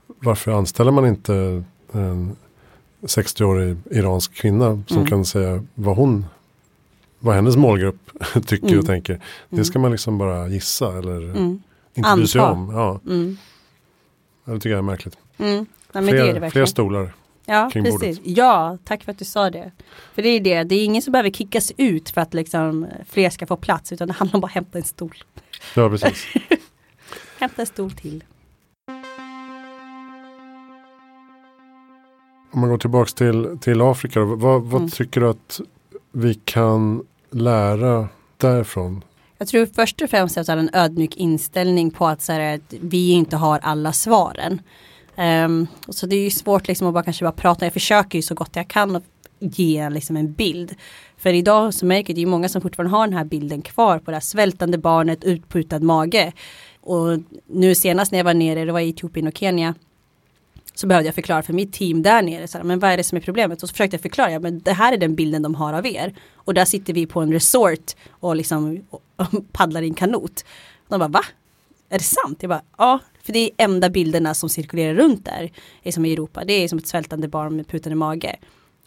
Varför anställer man inte en 60-årig iransk kvinna som Mm. kan säga vad hon, vad hennes målgrupp tycker Mm. och tänker. Det ska man liksom bara gissa eller Mm. inte bry sig om. Ja, Mm. det tycker jag är märkligt. Mm. Nej, fler, är fler stolar. Ja, precis. bordet. Ja, tack för att du sa det. För det är det, det är ingen som behöver kickas ut för att liksom fler ska få plats, utan det handlar om bara att hämta en stol. Ja, precis. Hämta en stol till. Om man går tillbaka till, till Afrika, vad, vad Mm. tycker du att vi kan lära därifrån? Jag tror först och främst att ha en ödmjuk inställning på att, så här, att vi inte har alla svaren. Och så det är ju svårt liksom att bara kanske bara prata. Jag försöker ju så gott jag kan att ge liksom en bild. För idag så märker det är många som fortfarande har den här bilden kvar på det här svältande barnet, utputad mage. Och nu senast när jag var nere, det var i Etiopien och Kenya, så behövde jag förklara för mitt team där nere, så här, men vad är det som är problemet? Och så försökte jag förklara, ja, men det här är den bilden de har av er. Och där sitter vi på en resort och liksom och, och paddlar i en kanot. Och de bara, va? Är det sant? Jag bara, ja, för det är enda bilderna som cirkulerar runt där, är som i Europa. Det är som ett svältande barn med putande mage.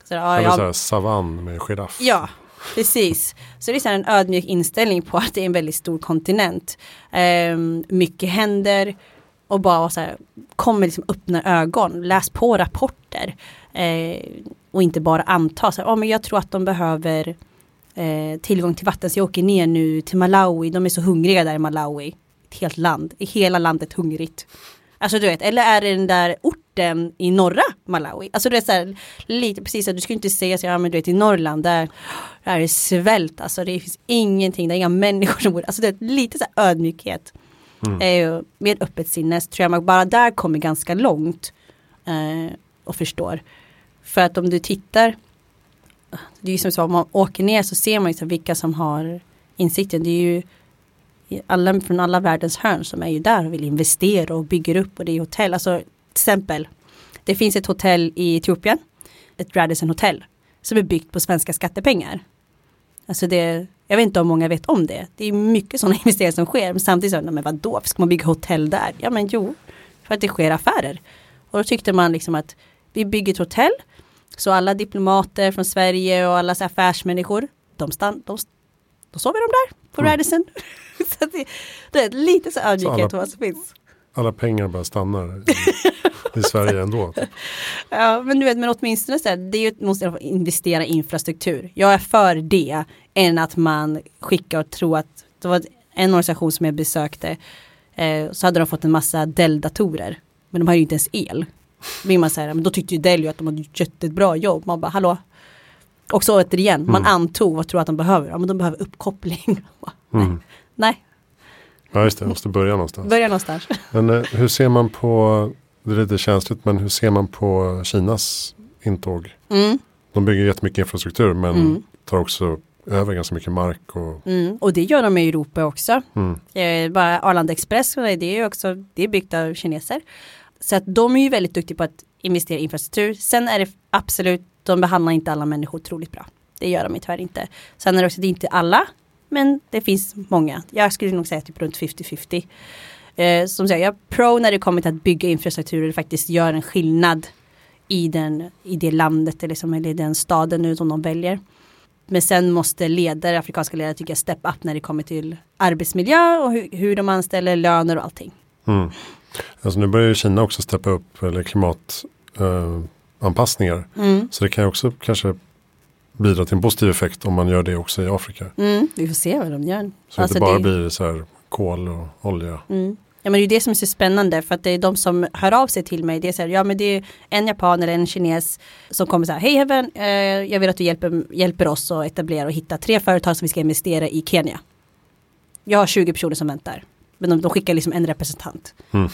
Så, ja, jag... här, savann med giraff. Ja, Precis, så det är så en ödmjuk inställning på att det är en väldigt stor kontinent. Eh, mycket händer och bara så här, kommer liksom öppna ögon, läs på rapporter eh, och inte bara anta så här, oh, men jag tror att de behöver eh, tillgång till vatten så jag åker ner nu till Malawi, de är så hungriga där i Malawi. Ett helt land, i hela landet hungrigt. Alltså du vet, eller är det den där orten i norra Malawi? Alltså du är så här, lite precis, du skulle inte säga så ja men du vet i Norrland där, där är det svält, alltså det finns ingenting, det är inga människor som bor, alltså det är lite så här ödmjukhet. Mm. Eh, med öppet sinne så tror jag man bara där kommer ganska långt eh, och förstår. För att om du tittar, det är ju som så, om man åker ner så ser man ju så vilka som har insikten. Det är ju alla från alla världens hörn som är ju där och vill investera och bygger upp och det är hotell. Alltså till exempel, det finns ett hotell i Etiopien, ett Radisson hotell, som är byggt på svenska skattepengar. Alltså det, jag vet inte om många vet om det. Det är mycket sådana investeringar som sker. Men samtidigt så, men vadå, ska man bygga hotell där? Ja men jo, för att det sker affärer. Och då tyckte man liksom att vi bygger ett hotell. Så alla diplomater från Sverige och alla affärsmänniskor, de, stann, de, då sover de där på mm. Radisson. så det, det, är lite så ödmjukhet vad som finns. Alla pengar bara stannar i, Sverige ändå. Ja, men du vet, men åtminstone så här, det är ju, måste investera i infrastruktur. Jag är för det än att man skickar och tror att det var en organisation som jag besökte eh, så hade de fått en massa Dell-datorer. Men de har ju inte ens el. Vill man säga, men då tyckte ju Dell ju att de hade gjort ett bra jobb. Man bara, hallå, och så återigen, man mm. antog vad tror att de behöver? Ja men de behöver uppkoppling. mm. Nej. Ja just det, måste börja någonstans. Börja någonstans. Men eh, hur ser man på, det är lite känsligt, men hur ser man på Kinas intåg? Mm. De bygger jättemycket infrastruktur men mm. tar också över ganska mycket mark. Och, mm. och det gör de i Europa också. Mm. Eh, bara Arlanda Express, det är också det är byggt av kineser. Så att de är ju väldigt duktiga på att investera i infrastruktur. Sen är det absolut de behandlar inte alla människor otroligt bra. Det gör de tyvärr inte. Sen är det också, det är inte alla, men det finns många. Jag skulle nog säga typ runt 50-50. Eh, som sagt, jag är pro när det kommer till att bygga infrastruktur och faktiskt gör en skillnad i, den, i det landet eller, liksom, eller den staden nu som de väljer. Men sen måste ledare, afrikanska ledare tycker jag step up när det kommer till arbetsmiljö och hur, hur de anställer löner och allting. Mm. Alltså nu börjar ju Kina också steppa upp eller klimat uh, anpassningar. Mm. Så det kan ju också kanske bidra till en positiv effekt om man gör det också i Afrika. Mm, vi får se vad de gör. Så alltså det inte bara det... blir så här kol och olja. Mm. Ja men det är det som är så spännande för att det är de som hör av sig till mig. Det är så här, ja men det är en japan eller en kines som kommer så här, hej Heaven, eh, jag vill att du hjälper, hjälper oss att etablera och hitta tre företag som vi ska investera i Kenya. Jag har 20 personer som väntar. Men de, de skickar liksom en representant. Mm.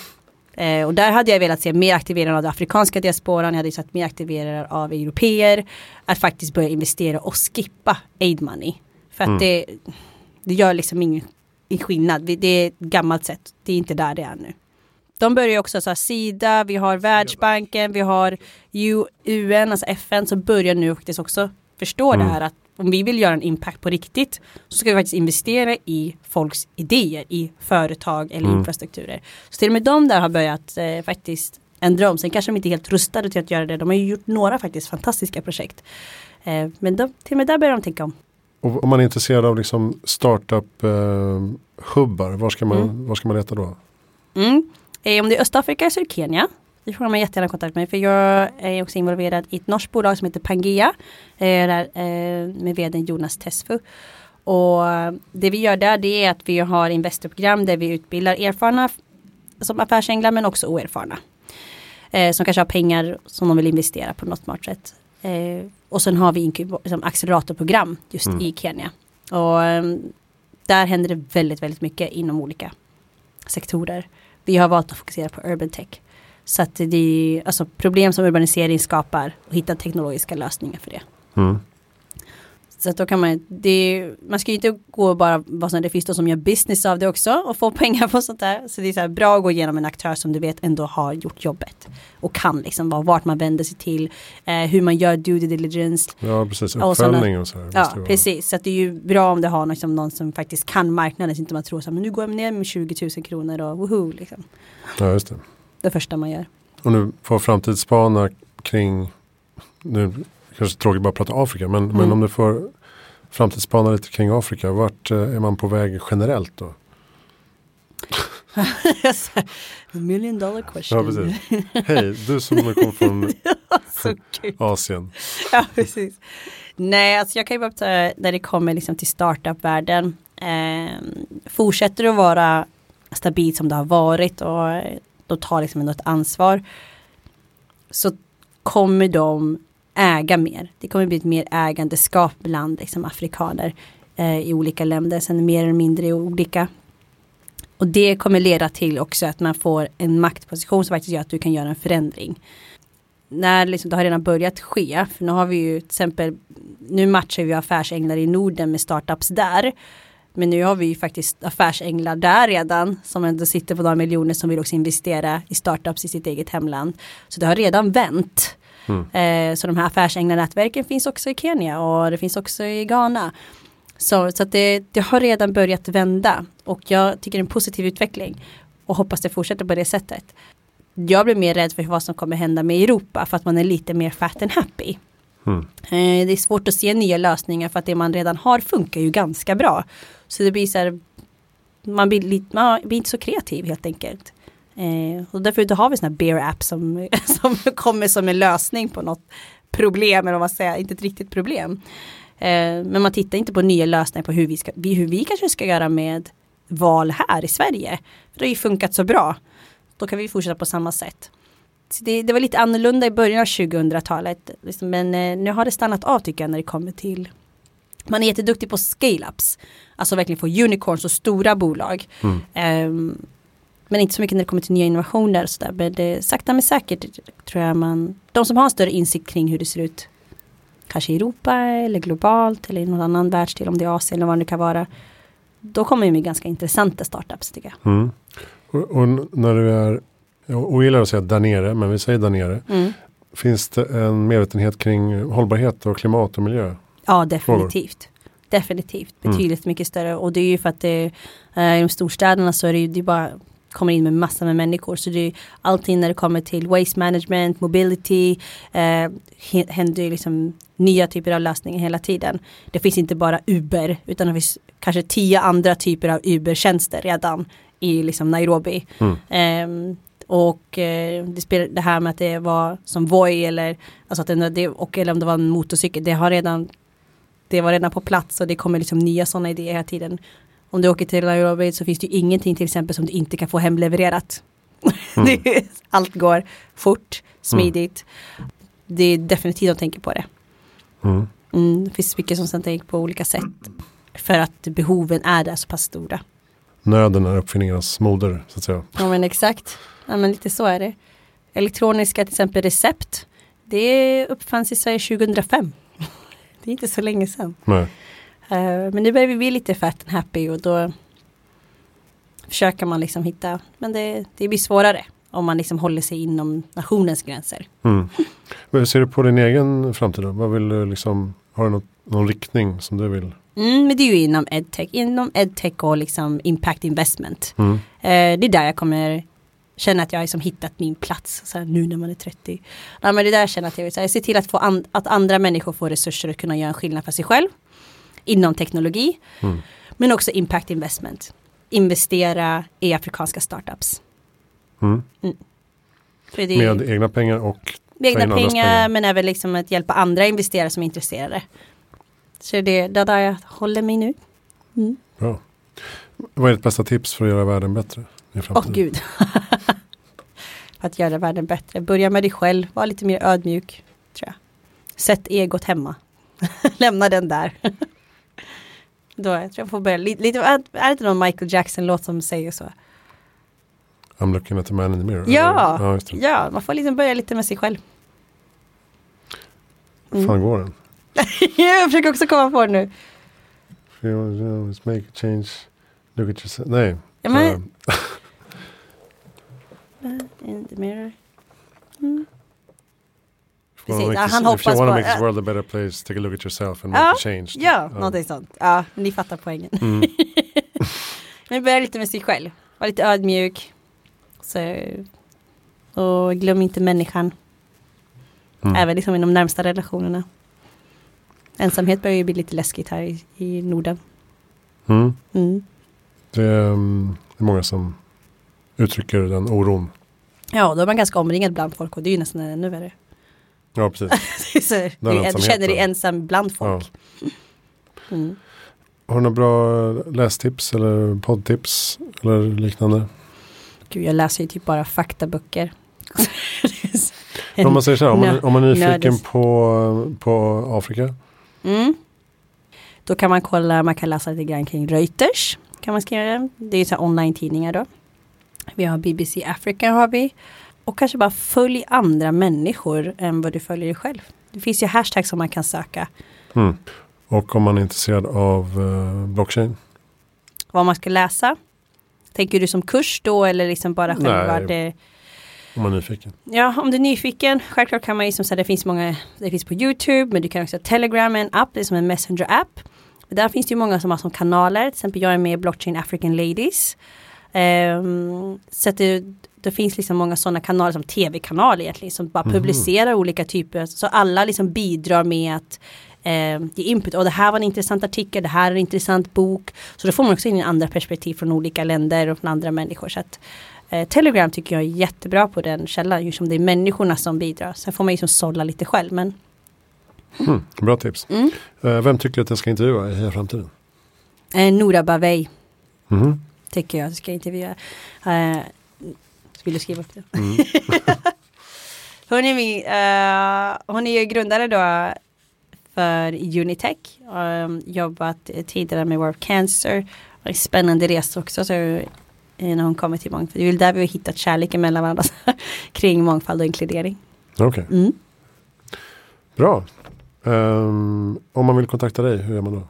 Eh, och där hade jag velat se mer aktivering av den afrikanska diasporan, jag hade sett mer aktivering av europeer. Att faktiskt börja investera och skippa aid money. För att mm. det, det gör liksom ingen, ingen skillnad, det är ett gammalt sätt, det är inte där det är nu. De börjar också, så här, Sida, vi har Världsbanken, vi har UN, alltså FN, som börjar nu faktiskt också förstå mm. det här att om vi vill göra en impact på riktigt så ska vi faktiskt investera i folks idéer, i företag eller mm. infrastrukturer. Så till och med de där har börjat eh, faktiskt ändra om. Sen kanske de inte är helt rustade till att göra det. De har ju gjort några faktiskt fantastiska projekt. Eh, men de, till och med där börjar de tänka om. Och om man är intresserad av liksom startup-hubbar, eh, var, ska man, mm. var ska man leta då? Mm. Eh, om det är Östafrika så är det Kenya. Det får man jättegärna kontakt med mig för jag är också involverad i ett norskt bolag som heter Pangea. Eh, där, eh, med vdn Jonas Tesfu. Och det vi gör där det är att vi har investerprogram där vi utbildar erfarna som affärsänglar men också oerfarna. Som kanske har pengar som de vill investera på något smart sätt. Eh, och sen har vi liksom acceleratorprogram just mm. i Kenya. Och um, där händer det väldigt, väldigt mycket inom olika sektorer. Vi har valt att fokusera på urban tech. Så att det är alltså problem som urbanisering skapar och hitta teknologiska lösningar för det. Mm. Så att då kan man, det, man ska ju inte gå bara vara sån, det finns de som gör business av det också och få pengar på sånt där. Så det är så bra att gå igenom en aktör som du vet ändå har gjort jobbet. Och kan liksom vara vart man vänder sig till, eh, hur man gör due diligence. Ja, precis. Uppföljning och så här. Ja, precis. Så att det är ju bra om du har liksom någon som faktiskt kan marknaden. Så inte man tror så här, men nu går jag ner med 20 000 kronor och woho liksom. Ja, just det. Det första man gör. Och nu får framtidsspana kring, nu kanske tråkigt bara att prata Afrika, men, men Mm. om du får framtidsspana lite kring Afrika, vart eh, är man på väg generellt då? A million dollar question. Ja, precis. Hej, du som kommer från. Asien. Ja, precis. Nej, alltså jag kan ju bara ta när det kommer liksom till startup-världen. Eh, fortsätter att vara stabilt som det har varit och då tar liksom ändå ett ansvar. Så kommer de äga mer. Det kommer bli ett mer ägandeskap bland liksom, afrikaner eh, i olika länder. Sen mer eller mindre olika. Och det kommer leda till också att man får en maktposition som faktiskt gör att du kan göra en förändring när liksom det har redan börjat ske, för nu har vi ju till exempel, nu matchar vi affärsänglar i Norden med startups där. Men nu har vi ju faktiskt affärsänglar där redan som ändå sitter på några miljoner som vill också investera i startups i sitt eget hemland. Så det har redan vänt. Mm. Eh, så de här affärsänglarnätverken finns också i Kenya och det finns också i Ghana. Så, så det, det har redan börjat vända och jag tycker det är en positiv utveckling och hoppas det fortsätter på det sättet. Jag blir mer rädd för vad som kommer hända med Europa för att man är lite mer fat and happy. Mm. Eh, Det är svårt att se nya lösningar för att det man redan har funkar ju ganska bra. Så det blir så här, man blir, lite, man blir inte så kreativ helt enkelt. Eh, och därför då har vi sådana här bear app som, som kommer som en lösning på något problem, eller vad man säger, inte ett riktigt problem. Eh, men man tittar inte på nya lösningar på hur vi, ska, hur vi kanske ska göra med val här i Sverige. För det har ju funkat så bra. Då kan vi fortsätta på samma sätt. Det, det var lite annorlunda i början av 2000-talet. Liksom, men eh, nu har det stannat av tycker jag när det kommer till man är jätteduktig på scale-ups. Alltså verkligen få unicorns och stora bolag. Mm. Ehm, men inte så mycket när det kommer till nya innovationer och sådär. Men det, sakta men säkert tror jag man, de som har en större insikt kring hur det ser ut, kanske i Europa eller globalt eller i någon annan världsdel, om det är Asien eller vad det kan vara. Då kommer det med ganska intressanta startups tycker jag. Mm. Och, och när du är, jag ogillar att säga där nere, men vi säger där nere. Mm. Finns det en medvetenhet kring hållbarhet och klimat och miljö? Ja, definitivt. Definitivt, Mm. betydligt mycket större. Och det är ju för att det, eh, i de storstäderna så är det ju det bara kommer in med massor med människor. Så det är allting när det kommer till waste management, mobility, eh, händer ju liksom nya typer av lösningar hela tiden. Det finns inte bara Uber, utan det finns kanske tio andra typer av Uber-tjänster redan i liksom Nairobi. Mm. Ehm, och eh, det, spel, det här med att det var som Voi eller, alltså att det, det, och, eller om det var en motorcykel, det har redan det var redan på plats och det kommer liksom nya sådana idéer hela tiden. Om du åker till Nairobi så finns det ju ingenting till exempel som du inte kan få hemlevererat. Mm. Allt går fort, smidigt. Det är definitivt att tänka på det. Mm. Mm, det finns mycket som sen tänker på olika sätt. För att behoven är där så pass stora. Nöden är uppfinningarnas moder, så att säga. Ja men exakt. Ja men lite så är det. Elektroniska till exempel recept. Det uppfanns i Sverige 2005. Det är inte så länge sedan. Nej. Eh, men nu börjar vi bli lite fat and happy och då försöker man liksom hitta, men det, det blir svårare om man liksom håller sig inom nationens gränser. Mm. Men Hur ser du på din egen framtid då? Vad vill du liksom, har du något, någon riktning som du vill? Mm, men det är ju inom edtech, inom edtech och liksom impact investment. Mm. Eh, det är där jag kommer känna att jag har liksom hittat min plats så här, nu när man är 30. Ja, men det är där jag känner att jag vill så här, se till att, få an, att andra människor får resurser att kunna göra en skillnad för sig själv inom teknologi. Mm. Men också impact investment. Investera i afrikanska startups. Mm. Är Med egna pengar och med egna pengar, pengar. men även liksom att hjälpa andra investerare som är intresserade. Så det är där jag håller mig nu. Mm. bra. Vad är ditt bästa tips för att göra världen bättre? Åh framtiden? gud. att göra världen bättre. Börja med dig själv, var lite mer ödmjuk. Tror jag. Sätt egot hemma. Lämna den där. Då jag tror jag får börja lite, lite är det inte någon Michael Jackson-låt som säger så? I'm looking at the man in the mirror. Ja, ja ja, man får liksom börja lite med sig själv. Hur fan går den? jag försöker också komma på det nu. Let's make a change. Look at yourself. Nej. Ja, men- In the mirror. Mm. If Precis, make ja, han If hoppas you want to på- make this ja. world a better place, take a look at yourself and make Ja, a change. Ja, någonting sånt. Ja, ni fattar poängen. Mm. Men börja lite med sig själv. Var lite ödmjuk. Så, och glöm inte människan. Mm. Även liksom i de närmsta relationerna. Ensamhet börjar ju bli lite läskigt här i, i Norden. Mm. Mm. Det är, um, det är många som uttrycker den oron. Ja, då är man ganska omringad bland folk och det är ju nästan ännu värre. Ja, precis. så, du, känner dig ensam bland Ja. folk. Mm. Har du några bra lästips eller poddtips eller liknande? Gud, jag läser ju typ bara faktaböcker. Om man säger så här, om man, om man är nyfiken nördis. på, på Afrika. Mm. Då kan man kolla, man kan läsa lite grann kring Reuters. Kan man skriva. Det är så här online-tidningar då. Vi har BBC Africa har vi. Och kanske bara följ andra människor än vad du följer dig själv. Det finns ju hashtags som man kan söka. Mm. Och om man är intresserad av uh, blockchain. Vad man ska läsa. Tänker du som kurs då eller liksom bara själva Nej. det? Om man är nyfiken. Ja, om du är nyfiken, självklart kan man ju som sagt, det finns många, det finns på YouTube, men du kan också ha Telegram, en app, det är som en Messenger-app. Där finns det ju många som har som kanaler, till exempel jag är med i Blockchain African Ladies. Ehm, så att det, det finns liksom många sådana kanaler som tv-kanaler egentligen, som bara Mhm. publicerar olika typer, så alla liksom bidrar med att eh, ge input. Och det här var en intressant artikel, det här är en intressant bok. Så då får man också in andra perspektiv från olika länder och från andra människor. Så att, eh, Telegram tycker jag är jättebra på den källan, just som det är människorna som bidrar. Sen får man ju som sålla lite själv, men Mm. Bra tips. mm. Eh, vem tycker du att jag ska intervjua i Framtiden? eh, Nora Bavey Mhm. tycker jag ska intervjua. Eh, vill du skriva upp det? Mm. Hon är, min, eh, hon är ju grundare då för Unitech. Um, jobbat tidigare med World Cancer. Och spännande resa också så, eh, när hon kommer till mångfald. Det är väl där vi har hittat kärleken mellan varandra. kring mångfald och inkludering. Okej, Mm. bra. Ehm, om man vill kontakta dig, hur gör man då?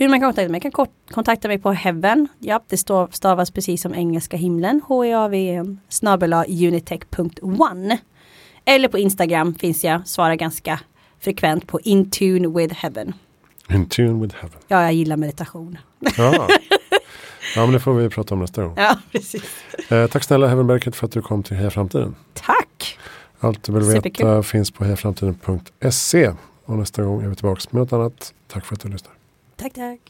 Hur man kan kontakta mig? Man kan kontakta mig på Heaven. Ja, det stavas precis som engelska himlen. H-E-A-V-N unitech.one. Eller på Instagram finns jag, svarar ganska frekvent på Intune with Heaven. In tune with heaven. Ja, jag gillar meditation. Ja. ja, men det får vi prata om nästa gång. Ja, precis. Eh, tack snälla Heaven Berket för att du kom till Heja Framtiden. Tack! Allt du vill veta finns på hejaframtiden.se. Och nästa gång är vi tillbaka med något annat. Tack för att du lyssnar. Tack, tack.